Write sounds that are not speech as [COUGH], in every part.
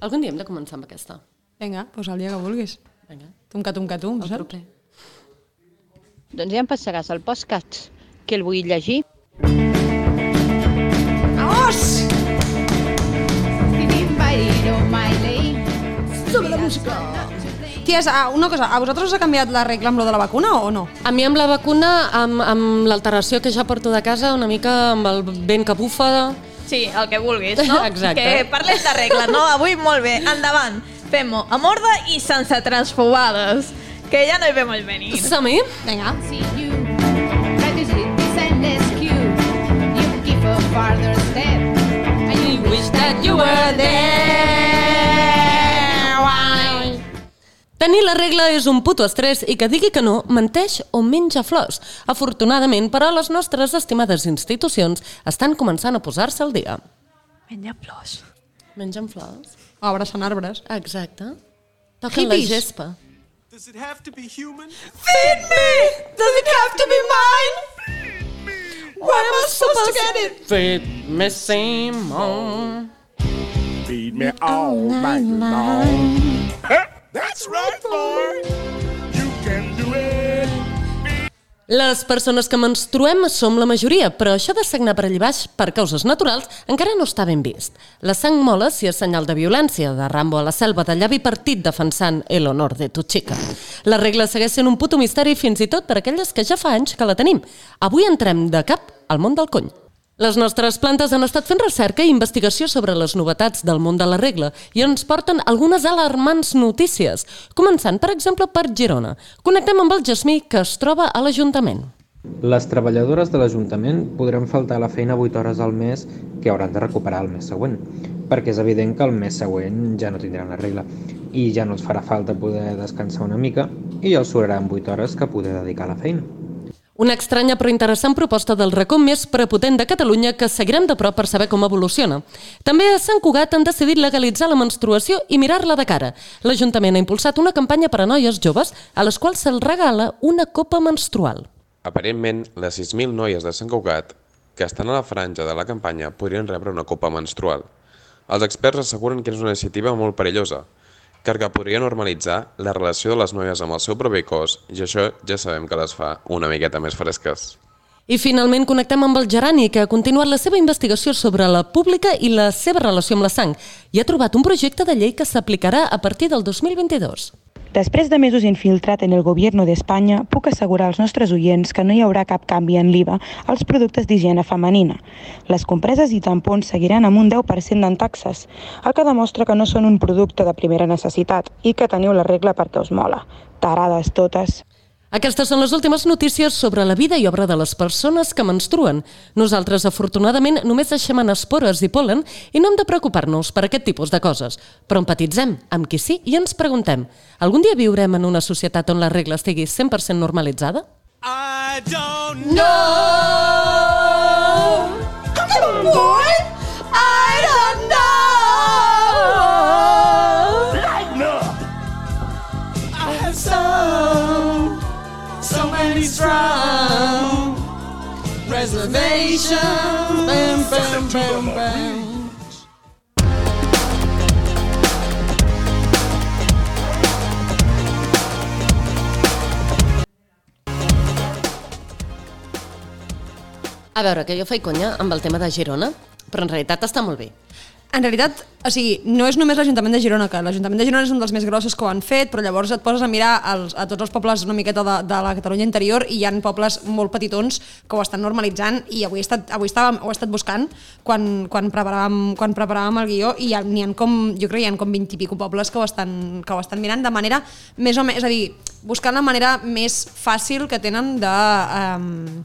Algun dia hem de començar amb aquesta. Vinga, doncs el dia que vulguis. Vinga, Tum-ca, tum-ca, tum, el saps? proper. Doncs ja em passaràs el podcast, que el vull llegir. Sube la música! Ties, ah, una cosa, a vosaltres us ha canviat la regla amb lo de la vacuna o no? A mi amb la vacuna, amb, amb l'alteració que ja porto de casa, una mica amb el vent que bufa... Sí, el que vulguis, [LAUGHS] no? Exacte. Que parles de regles, no? Avui molt bé, endavant. Fem-ho a morda i sense transfobades, que ja no hi ve molt venir. Som-hi? Vinga. Wish that you were Tenir la regla és un puto estrès i que digui que no menteix o menja flors. Afortunadament, però, les nostres estimades institucions estan començant a posar-se al dia. Menja flors. Mengen flors? O abraçant arbres. Exacte. Toquen la gespa. Does it have to be human? Does it have to be mine? Why am I supposed to get it? Feed me Simon. Feed me all night long. That's right, boy. You can do it. Les persones que menstruem som la majoria, però això de sagnar per allà baix per causes naturals encara no està ben vist. La sang mola si és senyal de violència, de Rambo a la selva, de llavi partit defensant el honor de tu xica. La regla segueix sent un puto misteri fins i tot per aquelles que ja fa anys que la tenim. Avui entrem de cap al món del cony. Les nostres plantes han estat fent recerca i investigació sobre les novetats del món de la regla i ens porten algunes alarmants notícies, començant, per exemple, per Girona. Connectem amb el Jasmí, que es troba a l'Ajuntament. Les treballadores de l'Ajuntament podran faltar a la feina 8 hores al mes que hauran de recuperar el mes següent, perquè és evident que el mes següent ja no tindran la regla i ja no els farà falta poder descansar una mica i els sobraran 8 hores que poder dedicar a la feina. Una estranya però interessant proposta del racó més prepotent de Catalunya que seguirem de prop per saber com evoluciona. També a Sant Cugat han decidit legalitzar la menstruació i mirar-la de cara. L'Ajuntament ha impulsat una campanya per a noies joves a les quals se'ls regala una copa menstrual. Aparentment, les 6.000 noies de Sant Cugat que estan a la franja de la campanya podrien rebre una copa menstrual. Els experts asseguren que és una iniciativa molt perillosa, car que podria normalitzar la relació de les noies amb el seu propi cos i això ja sabem que les fa una miqueta més fresques. I finalment connectem amb el Gerani, que ha continuat la seva investigació sobre la pública i la seva relació amb la sang i ha trobat un projecte de llei que s'aplicarà a partir del 2022. Després de mesos infiltrat en el gobierno d'Espanya, puc assegurar als nostres oients que no hi haurà cap canvi en l'IVA als productes d'higiene femenina. Les compreses i tampons seguiran amb un 10% en taxes, el que demostra que no són un producte de primera necessitat i que teniu la regla perquè us mola. Tarades totes. Aquestes són les últimes notícies sobre la vida i obra de les persones que menstruen. Nosaltres, afortunadament, només deixem en espores i polen i no hem de preocupar-nos per aquest tipus de coses. Però empatitzem amb qui sí i ens preguntem algun dia viurem en una societat on la regla estigui 100% normalitzada? I don't No! Come on, boy! Reservations. Bam, bam, bam, bam. A veure, que jo faig conya amb el tema de Girona, però en realitat està molt bé. En realitat, o sigui, no és només l'Ajuntament de Girona, que l'Ajuntament de Girona és un dels més grossos que ho han fet, però llavors et poses a mirar els, a tots els pobles una miqueta de, de la Catalunya interior i hi ha pobles molt petitons que ho estan normalitzant i avui, he estat, avui estàvem, ho he estat buscant quan, quan, preparàvem, quan preparàvem el guió i hi ha, n'hi ha com, jo crec hi ha com 20 i pico pobles que ho, estan, que ho estan mirant de manera més o més, és a dir, buscant la manera més fàcil que tenen de... Um,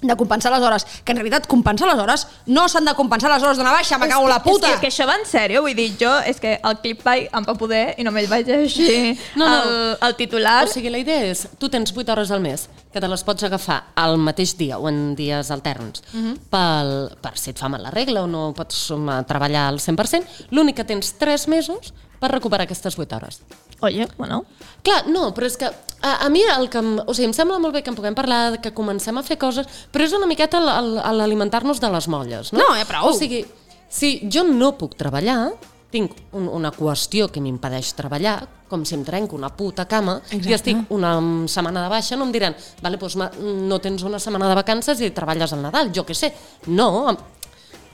de compensar les hores, que en realitat compensar les hores no s'han de compensar les hores d'una baixa, me cago en la puta! És que, és que això va en sèrio, vull dir, jo és que el clip vaig, em va poder i només vaig llegir No, no. El, el titular. O sigui, la idea és, tu tens 8 hores al mes, que te les pots agafar al mateix dia o en dies alterns, pel, per si et fa mal la regla o no pots treballar al 100%, l'únic que tens 3 mesos per recuperar aquestes 8 hores. Oye, bueno, Clar, no, però és que a, a mi el que... em- O sigui, em sembla molt bé que en puguem parlar, que comencem a fer coses, però és una miqueta l'alimentar-nos de les molles, no? No, ja prou. O sigui, si jo no puc treballar, tinc un, una qüestió que m'impedeix treballar, com si em trenco una puta cama Exacte. i estic una setmana de baixa, no em diran vale, doncs no tens una setmana de vacances i treballes al Nadal, jo què sé. No,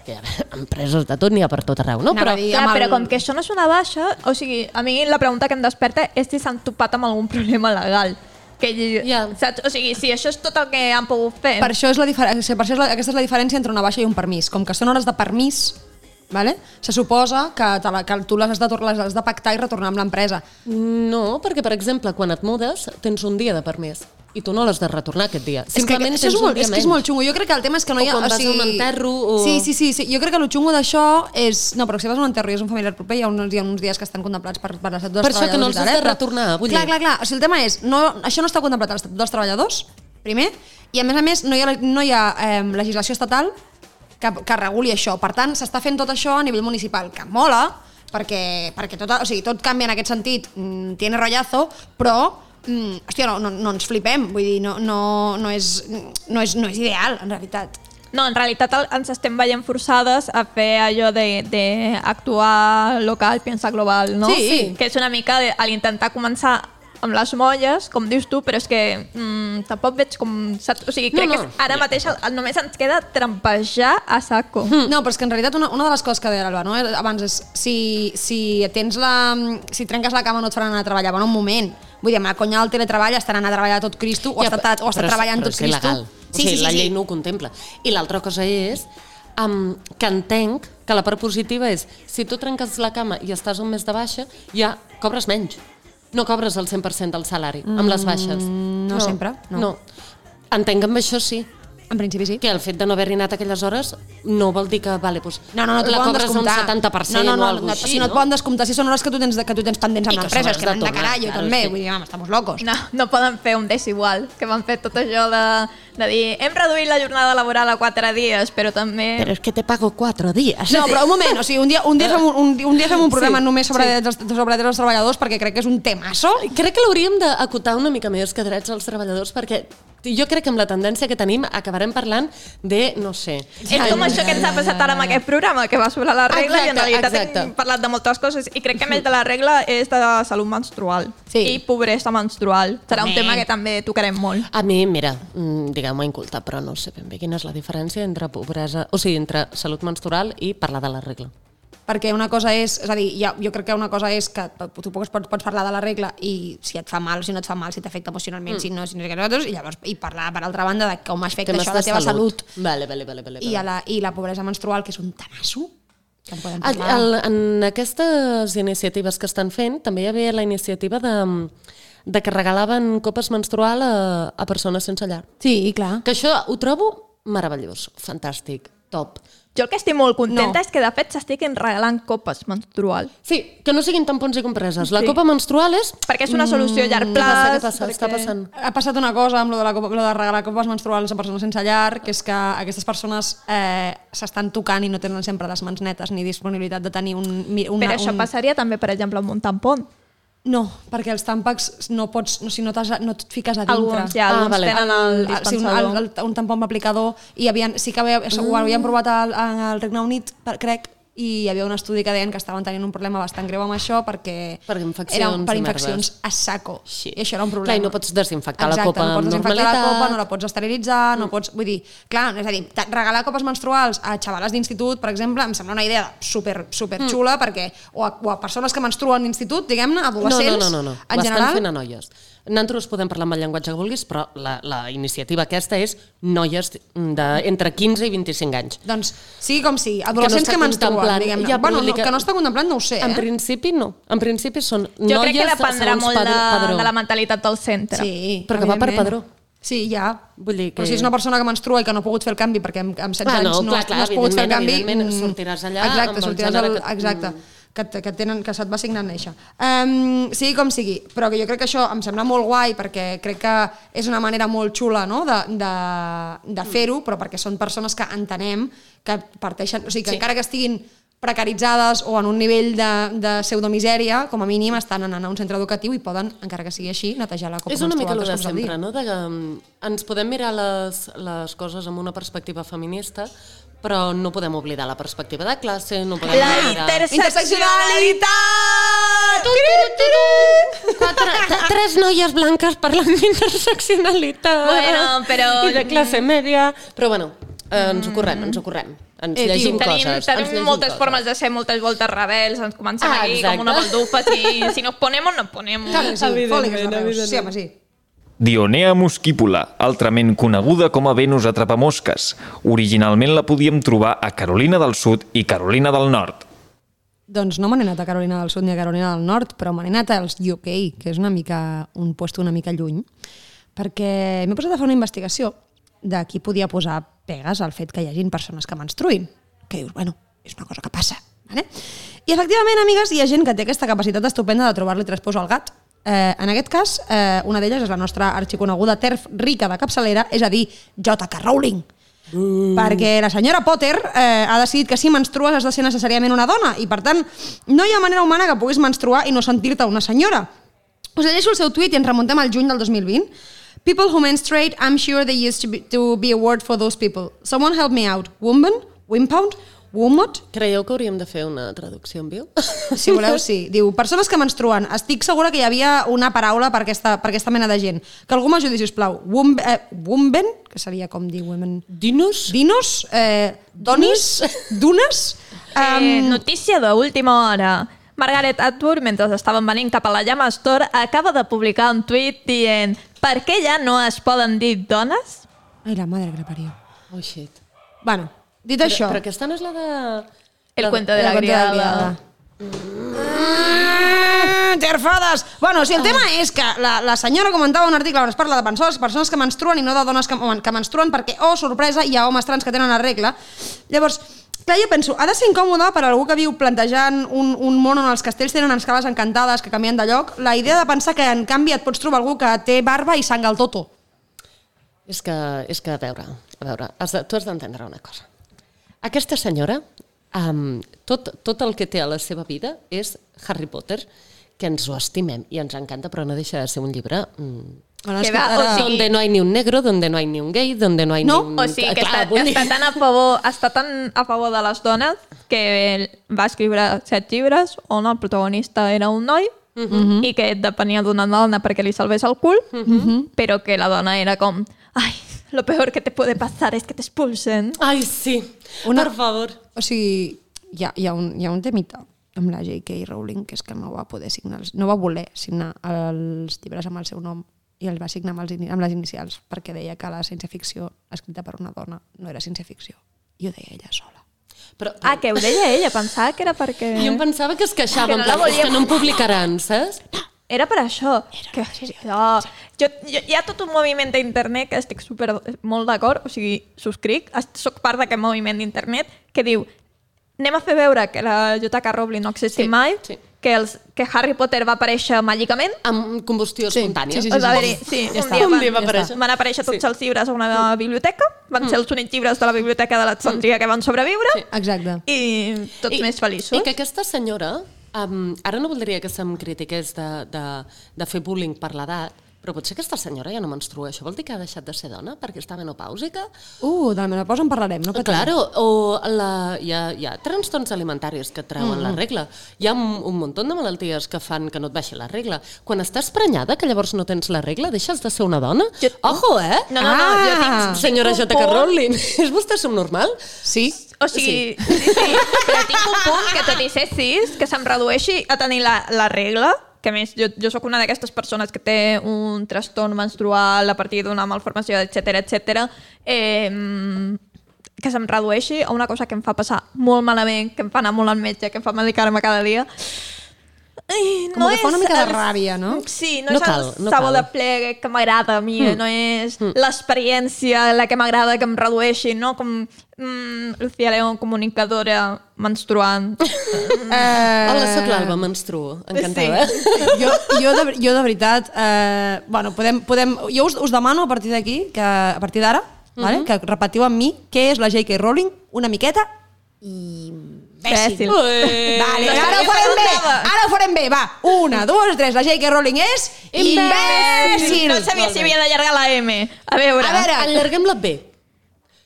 que veure, [LAUGHS] empreses de tot n'hi ha per tot arreu, no? Anava Però, a dir, Clar, el- però com que això no és una baixa, o sigui, a mi la pregunta que em desperta és si s'han topat amb algun [LAUGHS] problema legal. Que, saps? O sigui, si això és tot el que han pogut fer... Per això és la diferència, per això és la, aquesta és la diferència entre una baixa i un permís. Com que són hores de permís, vale? se suposa que, te la, que tu les has, de, les has de pactar i retornar amb l'empresa. no, perquè, per exemple, quan et mudes, tens un dia de permís i tu no l'has de retornar aquest dia. És que Simplement això és molt, és que és molt xungo. Jo crec que el tema és que no O hi ha... quan vas a un enterro, o- Sí, sí, sí, sí. Jo crec que el xungo d'això és... No, però si vas a un enterro i és un familiar proper, hi ha uns, hi ha uns dies que estan contemplats per, per l'Estatut dels Per això que no els has de eh? retornar, vull clar, dir. clar, clar. O sigui, el tema és, no, això no està contemplat a l'Estatut dels Treballadors, primer, i a més a més no hi ha, no hi ha eh, legislació estatal que, que reguli això. Per tant, s'està fent tot això a nivell municipal, que mola, perquè, perquè tot, o sigui, tot canvia en aquest sentit, mm, tiene rollazo, però mm, hòstia, no, no, no ens flipem, vull dir, no, no, no, és, no, és, no és ideal, en realitat. No, en realitat ens estem veient forçades a fer allò de, de actuar local, pensar global, no? Sí. Que és una mica de- a l'intentar començar amb les molles, com dius tu, però és que mm, tampoc veig com... Saps? O sigui, No, crec no. que és- ara mateix el, només ens queda trampejar a saco. Hmm. No, però és que en realitat una, una de les coses que deia l'Alba no? Abans és si, si tens la... si trenques la cama no et faran anar a treballar, bueno, un moment. Vull dir, amb la conya del teletreball estan anant a treballar tot Cristo o Ja, està, o està però treballant però tot Cristo. il·legal. O sigui, la llei no ho contempla. I l'altra cosa és um, que entenc que la part positiva és si tu trenques la cama i estàs un mes de baixa, ja cobres menys. No cobres el 100% del salari amb les baixes. Mm, no sempre, no. no. Entenc que amb això sí, En principi sí. que el fet de no haver-hi anat aquelles hores no vol dir que, vale, doncs, No, no, no, la cobres un descomptar. 70% no, no, no, o alguna no, així, si no et no? poden descomptar, si són hores que tu tens, que tu tens pendents amb l'empresa, que van de carallo claro, també, vull dir, vamos, estamos locos. No, no poden fer un desigual, que van fer tot això de, de dir hem reduït la jornada laboral a 4 dies, però també... Però és que te pago 4 dies. No, però un moment, o sigui, un dia, un dia, fem, un, un, un dia fem un programa Sí, només sobre, sí. drets, sobre drets dels treballadors perquè crec que és un temasso. Crec que l'hauríem d'acotar una mica més que drets als treballadors perquè jo crec que amb la tendència que tenim acabarem parlant de, no sé... És com això que ens ha passat ara amb aquest programa, que va sobre la regla i en Exacte, realitat exacte. hem parlat de moltes coses i crec que més de la regla és de salut menstrual Sí. i pobresa menstrual. Serà un tema que també tocarem molt. A mi, mira, mm, digueu-me inculta, però no sé ben bé quina és la diferència entre pobresa, o sigui, entre salut menstrual i parlar de la regla. Perquè una cosa és, és a dir, ja, jo crec que una cosa és que tu pots, pots, parlar de la regla i si et fa mal, si no et fa mal, si t'afecta emocionalment, mm. si no, si no sé què nosaltres, i llavors i parlar per altra banda de com afecta Temes això a la teva salut, Vale, vale, vale, vale, i, a vale. la, i la pobresa menstrual, que és un tamasso, que en podem El, parlar. el, en aquestes iniciatives que estan fent, també hi havia la iniciativa de, de que regalaven copes menstrual a, a persones sense llar. Sí, clar. Que això ho trobo meravellós, fantàstic, top. Jo el que estic molt contenta No. és que de fet s'estiguin regalant copes menstruals. Sí, que no siguin tampons i compreses. La Sí. copa menstrual és... Perquè és una solució a llarg Què passa, plaç. què passa? Està perquè- passant. Ha passat una cosa amb lo de, la, copa- lo de regalar copes menstruals a persones sense llar, que és que aquestes persones eh, s'estan tocant i no tenen sempre les mans netes ni disponibilitat de tenir un... Una, Però això un... passaria també, per exemple, amb un tampon. No, perquè els tàmpacs no pots, no, si no, no et fiques a dintre. Alguns ja, Ah, alguns vale. tenen el el, sí, un, dispensador. el, el, un tampó amb aplicador i havien, sí que havia, ho havien provat al, al Regne Unit, per- crec, i hi havia un estudi que deien que estaven tenint un problema bastant greu amb això perquè Per infeccions eren per infeccions a saco. Sí. I això era un problema. Clar, i no pots desinfectar la Exacte, copa no pots desinfectar la copa, no la pots esterilitzar, no pots... Vull dir, clar, és a dir, regalar copes menstruals a xavales d'institut, per exemple, em sembla una idea super, super xula, perquè, o a, o a persones que menstruen d'institut, diguem-ne, No, adolescents, no, no, no, no. en Ho general, fent a noies. Nosaltres podem parlar amb el llenguatge que vulguis, però la, la iniciativa aquesta és noies de, entre 15 i 25 anys. Doncs sigui com sigui, adolescents està que, menstruen, diguem-ne. ja, bueno, no, dir que... no està contemplant no ho sé, En eh? principi no. En principi són Jo noies crec que dependrà molt de, padró, de la mentalitat del centre. Sí, Perquè va per padró. Sí, ja. Vull dir que- Però si és una persona que menstrua i que no ha pogut fer el canvi perquè amb, amb 16 Ah, no, anys no, clar, clar, no has pogut fer el canvi... mm, sortiràs allà exacte, amb el sortiràs gènere al, que- exacte, que, que, tenen, que se't va assignant néixer. Um, sigui com sigui, però que jo crec que això em sembla molt guai perquè crec que és una manera molt xula no? de, de, de fer-ho, però perquè són persones que entenem que parteixen, o sigui, que Sí. encara que estiguin precaritzades o en un nivell de, de pseudomisèria, com a mínim estan anant a un centre educatiu i poden, encara que sigui així, netejar la copa És una mica el de sempre, no? De que mm, ens podem mirar les, les coses amb una perspectiva feminista, però no podem oblidar la perspectiva de classe, no podem La oblidar... interseccionalitat! Quatre, tres noies blanques parlant d'interseccionalitat. Bueno, però- I de classe mèdia. Però bueno, eh, ens ho correm, ens ho correm. Ens Eh, llegim tio, Tenim, coses. ens tenim llegim moltes coses. formes de ser, moltes voltes rebels, ens comencem Ah, aquí exacte. com una baldufes i si nos ponemos, nos ponemos. Clar que sí, Evidentment, Reus. Sí, evidentment. home, sí. Dionea muscípula, altrament coneguda com a Venus atrapamosques. Originalment la podíem trobar a Carolina del Sud i Carolina del Nord. Doncs no me n'he anat a Carolina del Sud ni a Carolina del Nord, però me n'he anat als UK, que és una mica un puesto una mica lluny, perquè m'he posat a fer una investigació de qui podia posar pegues al fet que hi hagin persones que menstruïn. Que dius, bueno, és una cosa que passa. Vale? I efectivament, amigues, hi ha gent que té aquesta capacitat estupenda de trobar-li tres pous al gat. Eh, en aquest cas, eh, una d'elles és la nostra arxiconeguda terf rica de capçalera, és a dir, J.K. Rowling. Mm. perquè la senyora Potter eh, ha decidit que si menstrues has de ser necessàriament una dona i per tant no hi ha manera humana que puguis menstruar i no sentir-te una senyora us llegeixo el seu tuit i ens remuntem al juny del 2020 People who menstruate, I'm sure they used to be, to be a word for those people. Someone help me out. Woman? Wimpound? Womot? Creieu que hauríem de fer una traducció en viu? Si voleu, sí. Diu, persones que menstruen. Estic segura que hi havia una paraula per aquesta, per aquesta mena de gent. Que algú m'ajudi, sisplau. Wum, eh, wumben, que seria com dir women... Dinos? Dinos? Eh, donis? Dunes? Eh, Um, notícia d'última hora. Margaret Atwood, mentre estaven venint cap a la Llama Store, acaba de publicar un tuit dient per què ja no es poden dir dones? Ai, la madre que la parió. Oh, shit. Bueno, dit Però, això... però aquesta no és la de... El la cuento de la, cuento criada. Mm, Terfades! Bueno, si el tema és que la, la senyora comentava un article on es parla de persones, persones que menstruen i no de dones que, que menstruen perquè, oh, sorpresa, hi ha homes trans que tenen la regla. Llavors, clar, jo penso, ha de ser incòmode per algú que viu plantejant un, un món on els castells tenen escales encantades que canvien de lloc, la idea de pensar que en canvi et pots trobar algú que té barba i sang al toto. És que, és que a veure, a veure, has de, tu has d'entendre una cosa. Aquesta senyora, um, tot, tot el que té a la seva vida és Harry Potter, que ens ho estimem i ens encanta, però no deixa de ser un llibre mm, Que va, o sigui- donde no hay ni un negro, donde no hay ni un gay, donde no hay No, ni un... O sigui, que Clar, està, vull està, tan a favor, està tan a favor de les dones que va escriure set llibres on el protagonista era un noi Mhm. -hmm. i que depenia d'una dona perquè li salvés el cul, mm -hmm. però que la dona era com ai, lo peor que te puede pasar es que te expulsen. Ai, sí, Una- per favor. O sigui, hi ha, hi ha, un, hi ha un temita amb la J.K. Rowling, que és que no va poder signar, els, no va voler signar els llibres amb el seu nom i els va signar amb, els, amb les inicials, perquè deia que la ciència-ficció escrita per una dona no era ciència-ficció. I ho deia ella sola. Però, Ah, que ho deia ella, pensava que era perquè... Jo em pensava que es queixava, Que no volia que no em publicaran, saps? Era per això. que, oh, jo, jo, hi ha tot un moviment d'internet que estic super, molt d'acord, o sigui, subscric, soc part d'aquest moviment d'internet que diu anem a fer veure que la J.K. Rowling no existi Sí, mai, sí. que, els, que Harry Potter va aparèixer màgicament, Amb combustió espontània. sí, sí, us va haver-hi- sí, Ja un, està. dia Un van, dia va ja aparèixer. van aparèixer tots Sí. els llibres a una biblioteca, van ser els únics llibres de la biblioteca d'Alexandria que van sobreviure, Sí. Exacte. i tots més feliços. I que aquesta senyora, um, ara no voldria que se'm critiqués de, de, de fer bullying per l'edat, però potser aquesta senyora ja no menstrua. Això vol dir que ha deixat de ser dona perquè està menopàusica? Uh, de la menopausa en parlarem, no? Claro, o la, hi, ha, hi ha trastorns alimentaris que treuen mm. la regla. Hi ha un, un munt de malalties que fan que no et baixi la regla. Quan estàs prenyada, que llavors no tens la regla, deixes de ser una dona? Jo- Ojo, eh? No, no, no, jo tinc- Ah, Senyora J.K. Rowling, [LAUGHS] és vostè subnormal? Sí? O sigui, sí. sí, sí, però tinc un punt que tot i ser cis, que se'm redueixi a tenir la, la regla, que a més jo, jo sóc una d'aquestes persones que té un trastorn menstrual a partir d'una malformació, etc etc. Eh, que se'm redueixi a una cosa que em fa passar molt malament, que em fa anar molt al metge, que em fa medicar-me cada dia. Ai, Com que fa una és mica de ràbia, no? Sí, no, No és cal, el no sabor cal. de plegue que m'agrada a mi, mm. no és mm. l'experiència la que m'agrada que em redueixi, no? Com mm, Lucía León, comunicadora menstruant. [LAUGHS] Eh, Hola, sóc l'Alba, menstruo. Encantada. Sí. [LAUGHS] jo, jo, de, jo de veritat, eh, bueno, podem, podem, jo us, us demano a partir d'aquí, que a partir d'ara, vale, que repetiu amb mi què és la J.K. Rowling una miqueta i imbècil. Imbècil. Ué. [LAUGHS] Vale, No ara ho farem bé, ara ho farem bé, va, una, dues, tres, la J.K. Rowling és imbècil. No sabia si havia d'allargar la M. A veure. A veure, Allarguem la B.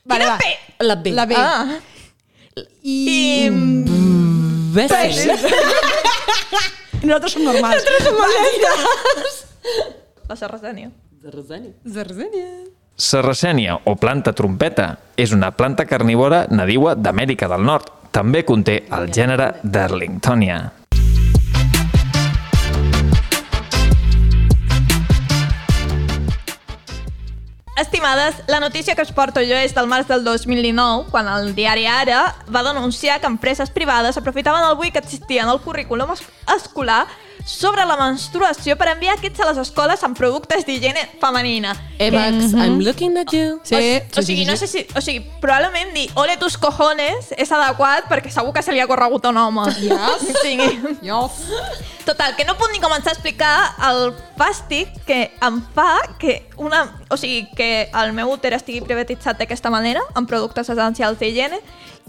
vale, Quina va. B? La B. La B. Ah. I... Bessi. Nosaltres som normals. Nosaltres som normals. La sarracènia. Zarzenia. Sarracènia o planta trompeta és una planta carnívora nadiua d'Amèrica del Nord. També conté el gènere Darlingtonia. Estimades, la notícia que us porto jo és del març del 2019, quan el diari Ara va denunciar que empreses privades aprofitaven el buit que existia en el currículum es- escolar sobre la menstruació per enviar kits a les escoles amb productes d'higiene femenina. Evax, I'm looking at you. Sí, O, o sigui, no sé si... O sigui, probablement dir ole tus cojones és adequat perquè segur que se li ha corregut a un home. Yes. Sí. Yes. Total, que no puc ni començar a explicar el fàstic que em fa que una... O sigui, que el meu úter estigui privatitzat d'aquesta manera, amb productes essencials d'higiene,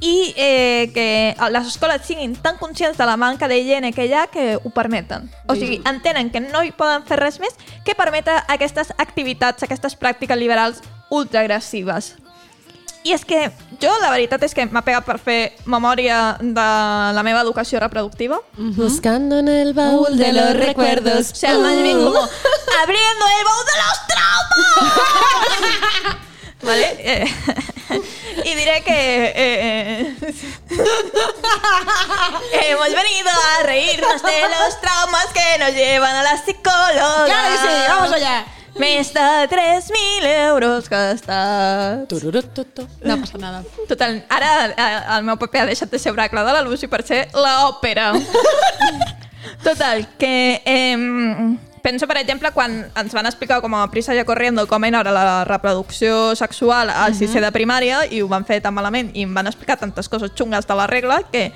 i eh, que les escoles siguin tan conscients de la manca d'higiene que hi ha que ho permeten. O sigui, entenen que no hi poden fer res més que permetre aquestes activitats, aquestes pràctiques liberals ultraagressives. I és que jo, la veritat és que m'ha pegat per fer memòria de la meva educació reproductiva. Buscando en el baúl de los recuerdos. Sea, más bien como abriendo el baúl de los traumas. [LAUGHS] [LAUGHS] ¿Vale? Eh, y diré que eh, eh, hemos venido a reírnos de los traumas que nos llevan a la psicóloga. Claro que sí, vamos allá. Més de 3.000 euros gastats. Tururututu. No passa nada. Total, ara eh, el meu paper ha deixat de ser Oracle de la Lucy per ser l'òpera. [LAUGHS] Total, que eh, penso, per exemple, quan ens van explicar com a prisa ja corriendo com era la reproducció sexual al sisè de primària i ho van fer tan malament i em van explicar tantes coses xungues de la regla que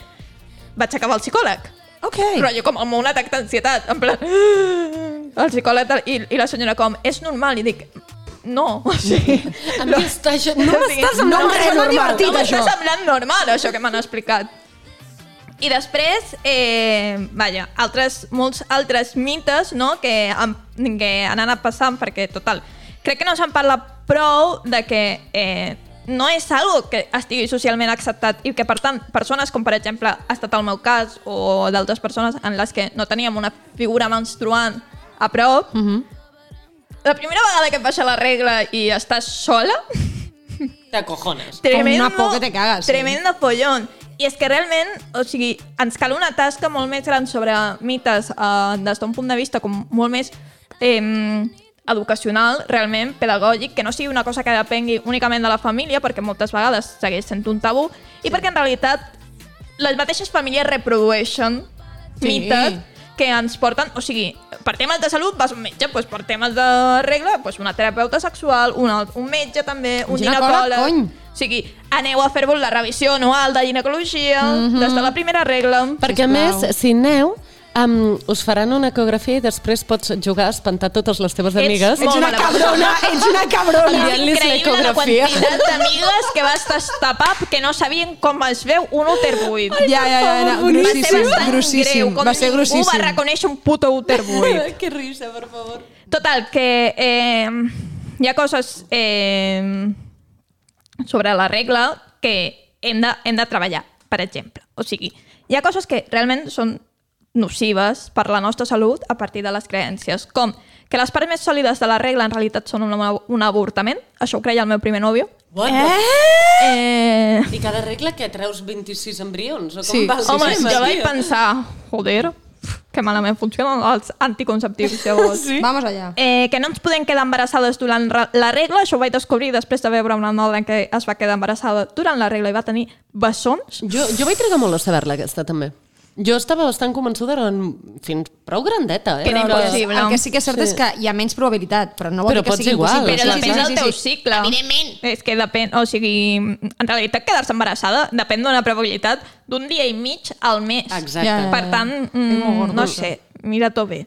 vaig acabar al psicòleg. Ok. Rotllo com amb un atac d'ansietat, en plan... El psicòleg i, i la senyora com, és normal, i dic, no, [LAUGHS] o sigui... A mi està, això, [LAUGHS] no O sigui, m'està semblant no res m'està normal. divertit, no m'està això. semblant normal, això que m'han explicat. I després, eh, vaja, altres, molts altres mites no, que, han, que han anat passant, perquè, total, crec que no se'n parla prou de que eh, no és algo que estigui socialment acceptat i que, per tant, persones com, per exemple, ha estat el meu cas o d'altres persones en les que no teníem una figura menstruant a prop, mm -hmm. la primera vegada que et baixa la regla i estàs sola, De cojones. tremendo, una por que te cagas, sí. tremendo follón. I és que realment, o sigui, ens cal una tasca molt més gran sobre mites eh, des d'un punt de vista com molt més eh, educacional, realment, pedagògic, que no sigui una cosa que depengui únicament de la família, perquè moltes vegades segueix sent un tabú, i perquè en realitat les mateixes famílies reprodueixen Sí. mites que ens porten, o sigui, per temes de salut vas a un metge, doncs per temes de regla, doncs una terapeuta sexual, una, un metge també, un ginecòleg. O sigui, aneu a fer-vos la revisió anual de ginecologia mm -hmm. des de la primera regla. Perquè, a Sisplau. més, si aneu, um, us faran una ecografia i després pots jugar a espantar totes les teves Ets amigues. Ets una cabrona, ets una cabrona. Enviant-los Increïble la l'ecografia. quantitat d'amigues que vas destapar que no sabien com es veu un úter buit. Ja, ja, ja, no, va ser grossíssim, grossíssim, greu, com va ser ningú grossíssim. va reconèixer un puto úter [LAUGHS] buit. que risa, per favor. Total, que eh, hi ha coses eh, sobre la regla que hem de, hem de treballar, per exemple. O sigui, hi ha coses que realment són nocives per la nostra salut a partir de les creències, com que les parts més sòlides de la regla en realitat són un, un avortament, això ho creia el meu primer nòvio. What? Eh... I cada regla que treus 26 embrions? O com Sí, va el Home, sistema, jo vaig pensar, joder, que malament funcionen els anticonceptius llavors. Sí? Vamos allá. Eh, que no ens podem quedar embarassades durant ra- la regla, això ho vaig descobrir després de veure una noia que es va quedar embarassada durant la regla i va tenir bessons. Jo, jo vaig trigar molt a saber-la, aquesta, també. Jo estava bastant convençuda en... fins prou grandeta, eh? Que era Però impossible. El que sí que és cert Sí. és que hi ha menys probabilitat, però no vol Però dir que sigui igual, impossible. Però clar, depèn clar. del teu cicle. Evidentment. És que depèn, o sigui, en realitat quedar-se embarassada depèn d'una probabilitat d'un dia i mig al mes. Exacte. Ja, ja, ja. Per tant, mm, no sé, mira tot bé.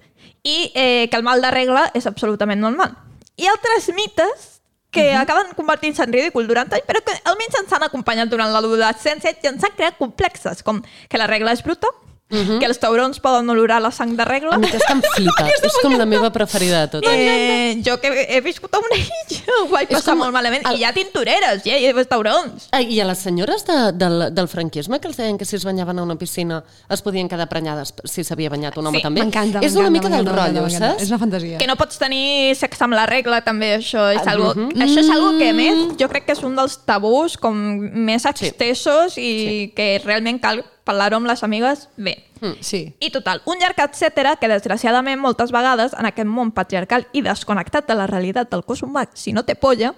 I eh, que el mal de regla és absolutament normal. I altres mites que acaben convertint-se en ridícul durant anys, però que almenys ens han acompanyat durant l'adolescència i ens han creat complexes, com que la regla és bruta, que els taurons poden olorar la sang de regla. A mi [LAUGHS] aquesta em flipa. és com la meva preferida de totes. Eh, jo que he viscut a una illa [LAUGHS] ho vaig És passar com molt malament. el- I hi ha tintoreres, ja, hi ha taurons. Ah, I a les senyores de, del, del franquisme que els deien que si es banyaven a una piscina es podien quedar prenyades si s'havia banyat un home Sí, també. M'encanta, És una mica del rotllo, saps? És una fantasia. Que no pots tenir sexe amb la regla, també, això és Ah, algo, mhm. això és algo que, a més, jo crec que és un dels tabús com més extensos i que realment cal parlar-ho amb les amigues bé. Sí. I total, un llarg etcètera que desgraciadament moltes vegades en aquest món patriarcal i desconnectat de la realitat del cos humà, si no té polla,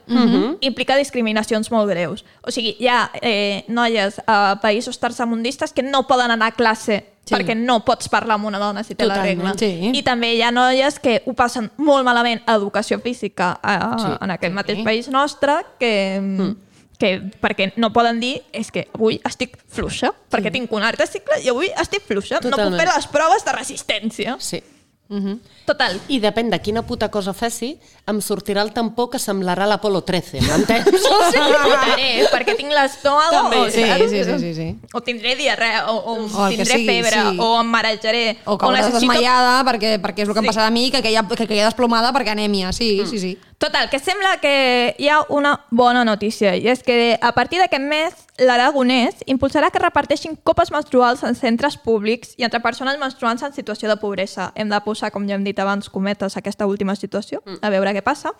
implica discriminacions molt greus. O sigui, hi ha eh, noies a països tercermundistes que no poden anar a classe Sí. perquè no pots parlar amb una dona si té la Totalment. regla. Sí. I també hi ha noies que ho passen molt malament a educació física a, Sí. en aquest mateix país nostre que... Mm que perquè no poden dir és que avui estic fluixa, perquè tinc un altre cicle i avui estic fluixa. No Totalment. puc fer les proves de resistència. Sí. Total. I depèn de quina puta cosa fessi, em sortirà el tampó que semblarà l'Apolo 13, m'entens? O sigui, Votaré, perquè tinc l'estómago També, o, sí, saps? sí, sí, sí, sí. o tindré diarrea o, o, O tindré sigui, febre sí. o em marejaré O que hauràs necessito- desmaiada perquè, perquè és el que em Sí. passarà a mi, que queia, que queia desplomada perquè anèmia. Sí, sí, sí. Total, que sembla que hi ha una bona notícia i és que a partir d'aquest mes l'Aragonès impulsarà que reparteixin copes menstruals en centres públics i entre persones menstruants en situació de pobresa. Hem de posar, com ja hem dit abans, cometes a aquesta última situació, a veure què passa.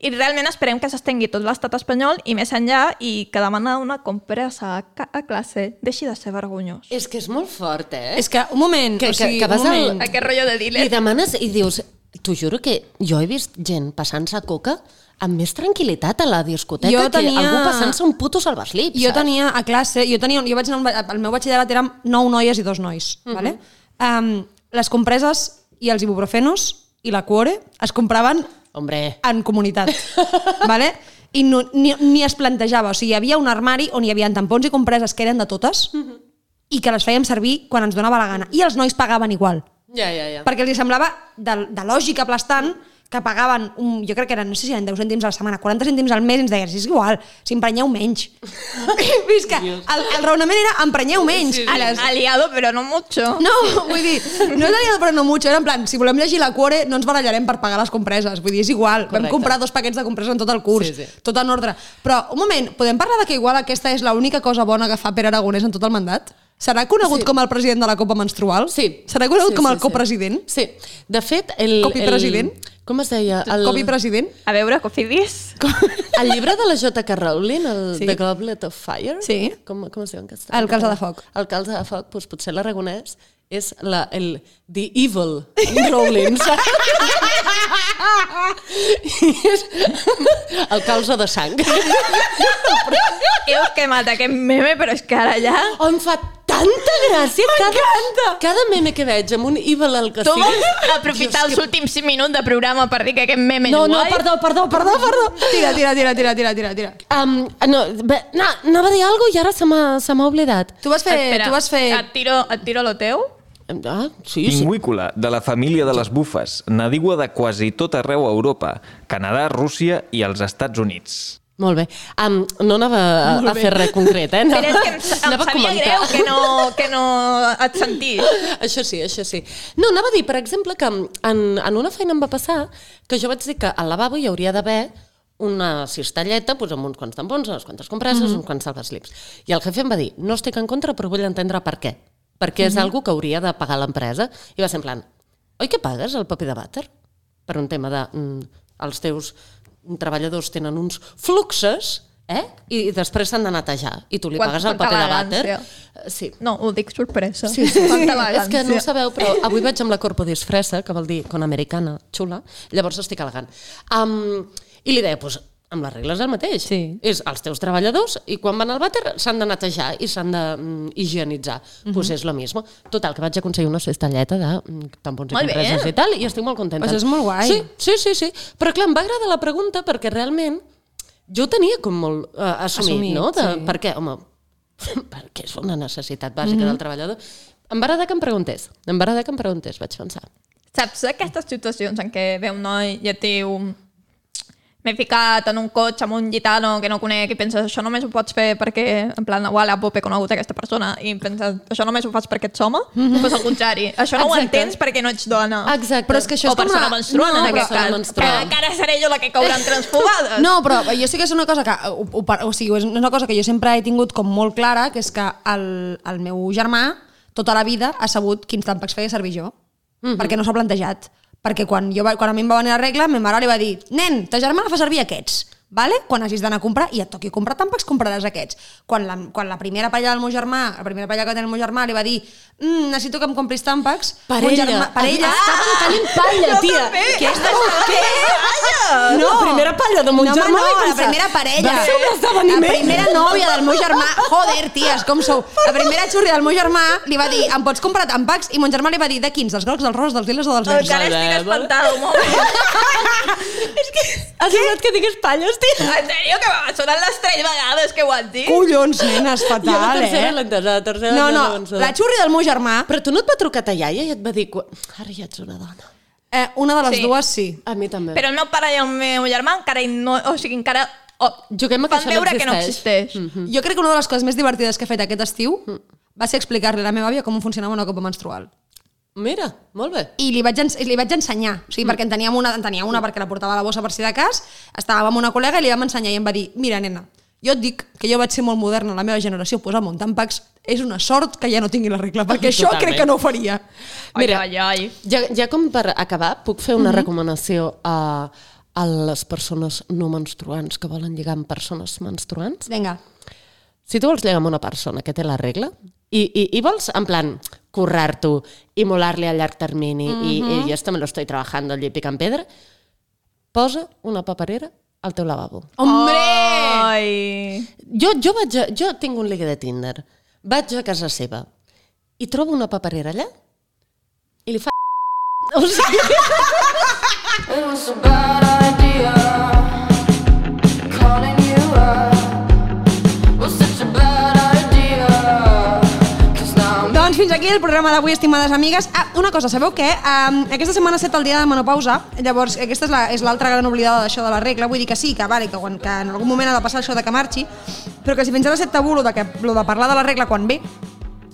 I realment esperem que s'estengui tot l'estat espanyol i més enllà i que demanar una compresa a, ca- a classe deixi de ser vergonyós. és que és molt fort, eh? És que, un moment, Que- o sigui, que- que vas un al- moment. Aquest rotllo de I dealer. demanes i dius, t'ho juro que jo he vist gent passant-se coca amb més tranquil·litat a la discoteca Jo que tenia- algú passant-se un puto salvaslip, Jo saps? tenia a classe, jo tenia, jo vaig anar, el meu batxillerat érem nou noies i dos nois, Mhm. vale? um, les compreses i els ibuprofenos i la cuore es compraven Hombre, en comunitat, [LAUGHS] vale? i no, ni, ni es plantejava, o sigui, hi havia un armari on hi havia tampons i compreses que eren de totes Mhm. i que les fèiem servir quan ens donava la gana. I els nois pagaven igual, ja, ja, ja. perquè els semblava de, de lògica aplastant que pagaven, un, jo crec que eren, no sé si eren 10 cèntims a la setmana, 40 cèntims al mes, i ens deien, és igual, si emprenyeu menys. [LAUGHS] Fins que el, el raonament era, emprenyeu menys. I les, Aliado, però no mucho. no, vull dir, no és aliado però no mucho, era en plan, si volem llegir la cuore no ens barallarem per pagar les compreses, vull dir, és igual, Correcte. vam comprar dos paquets de compreses en tot el curs, Sí, sí. tot en ordre. Però, un moment, podem parlar de que igual aquesta és l'única cosa bona que fa Pere Aragonès en tot el mandat? Serà conegut Sí. com el president de la Copa Menstrual? Sí. Serà conegut Sí, com sí, el sí. copresident? Sí. De fet, el... Copipresident? El, com es deia? El, Copipresident? A veure, Cofidis. el llibre de la J.K. Rowling, el Sí. The Goblet of Fire, Sí. com, com es diu en castellà? El calze de foc. El calze de foc, doncs potser l'aragonès és la, el The Evil Rowling, saps? I és [LAUGHS] el calze de sang. Heu quemat aquest meme, però és que ara ja... Oh, em fa tanta gràcia cada, cada meme que veig amb un Evil al que Tu vols aprofitar els últims 5 minuts de programa per dir que aquest meme No, és no, guai? perdó, perdó, perdó, perdó. Tira, tira, tira, tira, tira, tira, tira. Um, no, bé, no, anava a dir alguna cosa i ara se m'ha se m'ha oblidat. Tu vas fer... Espera, tu vas fer... Et tiro, et tiro lo teu? Ah, sí, sí. Pingüícola, de la família de les bufes, nadiua de quasi tot arreu a Europa, Canadà, Rússia i els Estats Units. Molt bé. Um, no anava a, a fer res concret, eh? Però és que em, em anava sabia comentar. greu que no, que no et sentís. Això sí, això sí. No, anava a dir, per exemple, que en, en una feina em va passar que jo vaig dir que al lavabo hi hauria d'haver una cistelleta doncs, amb uns quants tampons, unes quantes compreses, mm -hmm. uns quants salvaslips. I el jefe em va dir, no estic en contra, però vull entendre per què. Perquè és mm -hmm. algo que hauria de pagar l'empresa. I va ser en plan, oi que pagues el paper de vàter? Per un tema de... Mm, els teus treballadors tenen uns fluxes eh? i després s'han de netejar i tu li Quant- pagues el paper de vàter. Eh, Sí, No, ho dic sorpresa. Sí, sí, sí. És que no ho sabeu, però avui vaig amb la corpo disfressa, que vol dir con americana, xula, llavors estic elegant. Um, I li deia, doncs, amb les regles el mateix. Sí. És els teus treballadors i quan van al vàter s'han de netejar i s'han de mm, higienitzar. Doncs pues és lo mismo. Total, que vaig aconseguir una cestalleta de mm, tampons i compreses i tal, i estic molt contenta. Això és molt guai. Sí, sí, sí, sí. Però clar, em va agradar la pregunta perquè realment jo tenia com molt uh, assumit, Assumit, no? De, sí. Per què? Home, [LAUGHS] perquè és una necessitat bàsica mm -hmm. del treballador. Em va agradar que em preguntés. Em va agradar que em preguntés, vaig pensar. Saps aquestes situacions en què ve un noi i et diu m'he ficat en un cotxe amb un gitano que no conec i penses, això només ho pots fer perquè, en plan, uala, pop, he conegut aquesta persona i penses, això només ho fas perquè ets home? Mm -hmm. Pues al contrari, això no Exacte. ho entens perquè no ets dona. Exacte. Però és que això o és com persona una- menstruant, no, en aquest cas. menstruant. Que encara seré jo la que cauran transfugades. No, però jo sí que és una cosa que... Ho, par- o sigui, és una cosa que jo sempre he tingut com molt clara, que és que el, el meu germà tota la vida ha sabut quins tàmpacs feia servir jo, mm -hmm. perquè no s'ha plantejat. Perquè quan, jo, quan a mi em va venir la regla, ma mare li va dir nen, ta germana fa servir aquests, vale? quan hagis d'anar a comprar i et toqui comprar tàmpacs, compraràs aquests. Quan la, quan la primera parella del meu germà, la primera parella que tenia el meu germà, li va dir mm, necessito que em compris tàmpacs, Per ella. germà, per ella, Estaven tenint palla, [LAUGHS] tia. Què estàs Què? No, la primera palla de mon no, germà no, la primera parella. Va ser un La primera nòvia del meu germà. Joder, ties, com sou? La primera xurri del meu germà li va dir em pots comprar tampacs? I mon germà li va dir de quins? Dels grocs, dels roses, dels liles o dels verds? Encara estic espantada un moment. [LAUGHS] [LAUGHS] Has usat que digués palles, tia? En sèrio, que m'ha sonat les tres vegades que ho has dit? Collons, nenes, Jo la fatal, tercera eh? l'he entesa, la tercera No, no, entesa. la xurri del meu germà, Però tu no et va trucar ta iaia i et va dir... "Cu- Ara ja ets una dona. eh, una de les Sí. dues sí. A mi també. Però el meu pare i el meu germà encara no... O sigui, encara... Oh, Juguem a que fan això no veure que no existeix. existeix. Mm. Jo crec que una de les coses més divertides que he fet aquest estiu va ser explicar-li a la meva àvia com funcionava una copa menstrual. Mira, molt bé. i li vaig, ens li vaig ensenyar, o sigui, perquè en teníem una, en tenia una perquè la portava a la bossa per si de cas, estàvem amb una col·lega i li vam ensenyar i em va dir, mira nena, jo et dic que jo vaig ser molt moderna, la meva generació posar-me un tampacs és una sort que ja no tingui la regla, perquè [LAUGHS] això Totalment. crec que no ho faria. Mira, ai, ai. Ja, ja com per acabar, puc fer una recomanació a, a les persones no menstruants que volen lligar amb persones menstruants? Vinga. Si tu vols lligar amb una persona que té la regla i, i, i vols, en plan, currar-t'ho i molar-li a llarg termini i, i esto me lo estoy trabajando allí picant pedra, posa una paperera al teu lavabo. Hombre! Ai. Jo, jo, vaig a, jo tinc un ligue de Tinder. Vaig a casa seva i trobo una paperera allà i li fa... [LAUGHS] O sigui, aquí el programa d'avui, estimades amigues. Ah, una cosa, sabeu què? Um, aquesta setmana ha estat el dia de menopausa, llavors aquesta és la- és l'altra gran oblidada d'això de la regla, vull dir que sí, que, vale, que, quan, que en algun moment ha de passar això de que marxi, però que si fins ara ha estat tabú lo de, que, lo de parlar de la regla quan ve,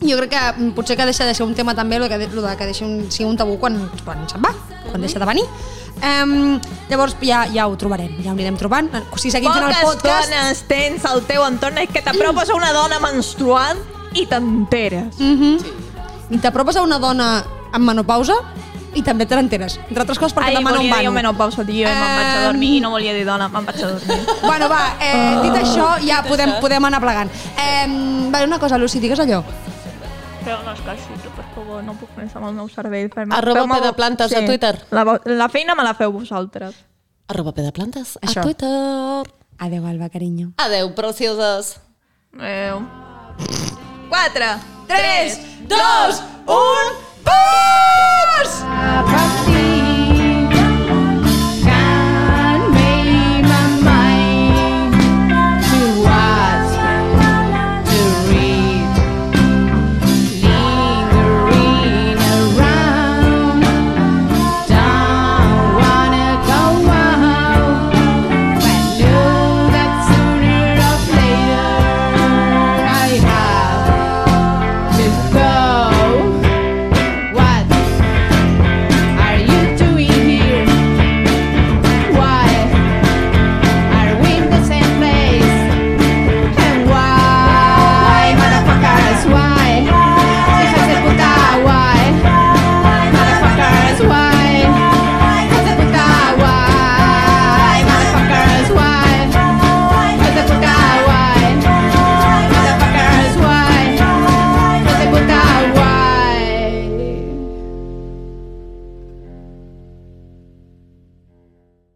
jo crec que mm, potser que deixa de ser un tema també lo, que, lo de que deixi un, sigui un tabú quan, quan se'n va, quan deixa de venir. Um, llavors ja, ja ho trobarem, ja ho anirem trobant. Si seguim fent el Poques podcast... dones tens al teu entorn és que t'apropes a una dona menstruant i t'enteres. Mm. I t'apropes a una dona amb menopausa i també te n'enteres. Entre altres coses perquè Ai, demana un volia dir bano. un menopausa, tio, i me'n vaig a dormir i no volia dir dona, me'n vaig a dormir. [LAUGHS] Bueno, va, eh, dit això, ja podem, podem anar plegant. Eh, vale, una cosa, Lucy, digues allò. Feu unes casitos, per favor, no puc més amb el meu cervell. Feu-me- Arroba feu-me- pedaplantes a Twitter. La, la feina me la feu vosaltres. arroba pedaplantes Això. a Twitter. Adeu, Alba, carinyo. Adeu, precioses. Adéu. 4, 3, 2, 1, pors!